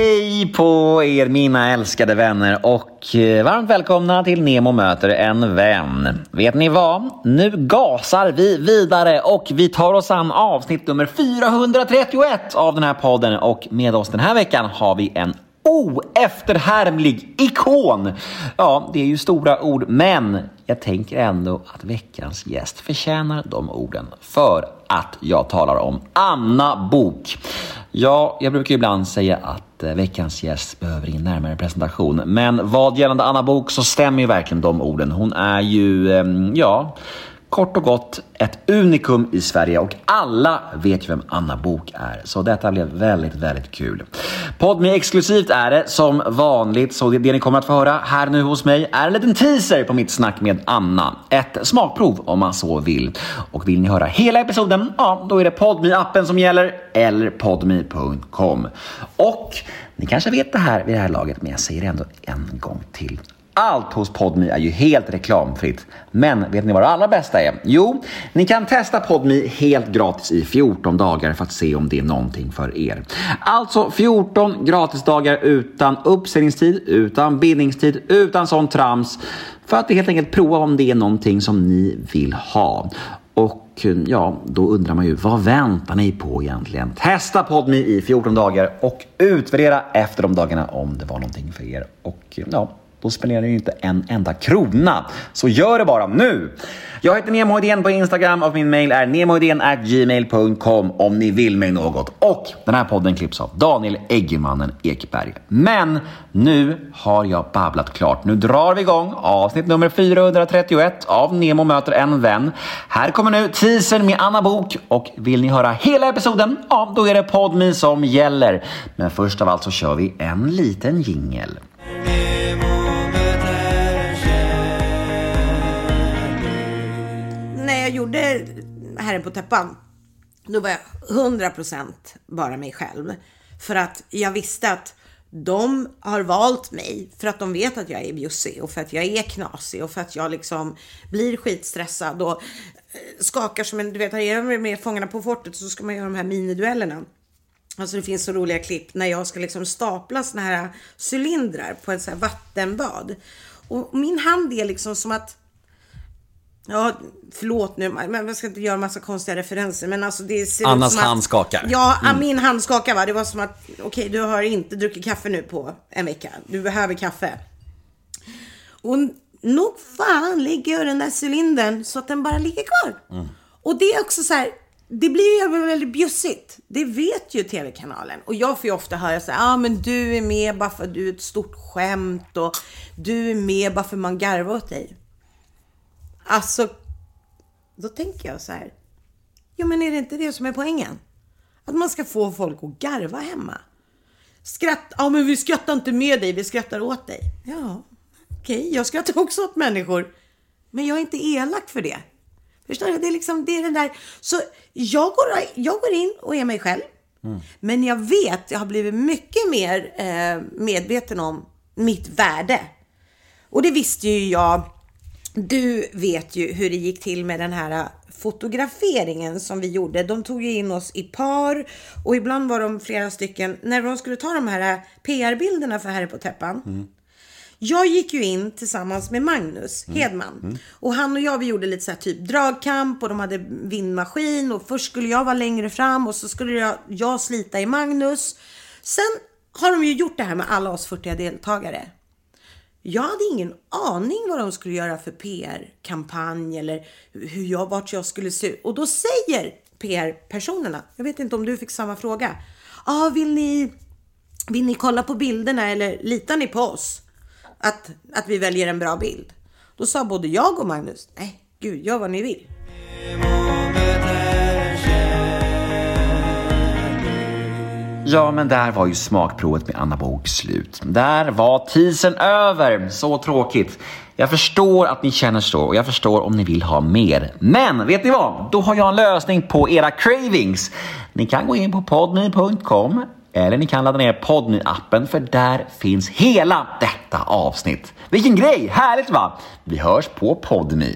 Hej på er mina älskade vänner och eh, varmt välkomna till Nemo möter en vän. Vet ni vad? Nu gasar vi vidare och vi tar oss an avsnitt nummer 431 av den här podden och med oss den här veckan har vi en oefterhärmlig ikon. Ja, det är ju stora ord, men jag tänker ändå att veckans gäst förtjänar de orden för att jag talar om Anna Bok. Ja, jag brukar ibland säga att eh, veckans gäst behöver ingen närmare presentation, men vad gällande Anna Bok så stämmer ju verkligen de orden. Hon är ju, ehm, ja, Kort och gott ett unikum i Sverige och alla vet ju vem Anna Bok är. Så detta blev väldigt, väldigt kul. Podme exklusivt är det som vanligt, så det, det ni kommer att få höra här nu hos mig är en liten teaser på mitt snack med Anna. Ett smakprov om man så vill. Och vill ni höra hela episoden, ja då är det podme appen som gäller eller podme.com. Och ni kanske vet det här vid det här laget, men jag säger det ändå en gång till. Allt hos Podmi är ju helt reklamfritt. Men vet ni vad det allra bästa är? Jo, ni kan testa Podmi helt gratis i 14 dagar för att se om det är någonting för er. Alltså 14 gratisdagar utan uppsägningstid, utan bindningstid, utan sånt trams. För att helt enkelt prova om det är någonting som ni vill ha. Och ja, då undrar man ju vad väntar ni på egentligen? Testa Podmi i 14 dagar och utvärdera efter de dagarna om det var någonting för er. Och ja, då spenderar ni ju inte en enda krona. Så gör det bara nu! Jag heter Nemo Idén på Instagram och min mail är gmail.com om ni vill mig något. Och den här podden klipps av Daniel Eggemannen Ekberg. Men nu har jag babblat klart. Nu drar vi igång avsnitt nummer 431 av Nemo möter en vän. Här kommer nu teasern med Anna Bok och vill ni höra hela episoden? Ja, då är det Podmi som gäller. Men först av allt så kör vi en liten jingel. Jag gjorde Herren på täppan, då var jag 100% bara mig själv. För att jag visste att de har valt mig för att de vet att jag är bjussig och för att jag är knasig och för att jag liksom blir skitstressad och eh, skakar som en, du vet, är jag med Fångarna på fortet så ska man göra de här miniduellerna. Alltså det finns så roliga klipp när jag ska liksom stapla såna här cylindrar på ett så här vattenbad. Och min hand är liksom som att Ja, förlåt nu, men jag ska inte göra massa konstiga referenser. Men alltså det ser Annas ut som att, hand skakar. Ja, mm. min hand skakar va. Det var som att, okej, okay, du har inte druckit kaffe nu på en vecka. Du behöver kaffe. Och nog fan ligger jag den där cylindern så att den bara ligger kvar. Mm. Och det är också så här, det blir ju väldigt bjussigt. Det vet ju tv-kanalen. Och jag får ju ofta höra så här, ah, men du är med bara för att du är ett stort skämt och du är med bara för att man garvar åt dig. Alltså, då tänker jag så här. Jo, men är det inte det som är poängen? Att man ska få folk att garva hemma. Skratt, ja men vi skrattar inte med dig, vi skrattar åt dig. Ja, okej, okay, jag skrattar också åt människor. Men jag är inte elak för det. Förstår du? Det är liksom, det är den där. Så jag går, jag går in och är mig själv. Mm. Men jag vet, jag har blivit mycket mer eh, medveten om mitt värde. Och det visste ju jag du vet ju hur det gick till med den här fotograferingen som vi gjorde. De tog ju in oss i par och ibland var de flera stycken. När de skulle ta de här PR-bilderna för Herre på täppan. Mm. Jag gick ju in tillsammans med Magnus mm. Hedman. Mm. Och han och jag vi gjorde lite så här typ dragkamp och de hade vindmaskin. Och först skulle jag vara längre fram och så skulle jag, jag slita i Magnus. Sen har de ju gjort det här med alla oss 40 deltagare. Jag hade ingen aning vad de skulle göra för PR-kampanj eller hur jag, vart jag skulle se ut. Och då säger PR-personerna, jag vet inte om du fick samma fråga. Ja, ah, vill ni, vill ni kolla på bilderna eller litar ni på oss? Att, att vi väljer en bra bild? Då sa både jag och Magnus, nej, gud, gör vad ni vill. Ja, men där var ju smakprovet med Anna Bok slut. Där var tisen över. Så tråkigt. Jag förstår att ni känner så och jag förstår om ni vill ha mer. Men vet ni vad? Då har jag en lösning på era cravings. Ni kan gå in på podme.com eller ni kan ladda ner podme appen för där finns hela detta avsnitt. Vilken grej! Härligt va? Vi hörs på Podme.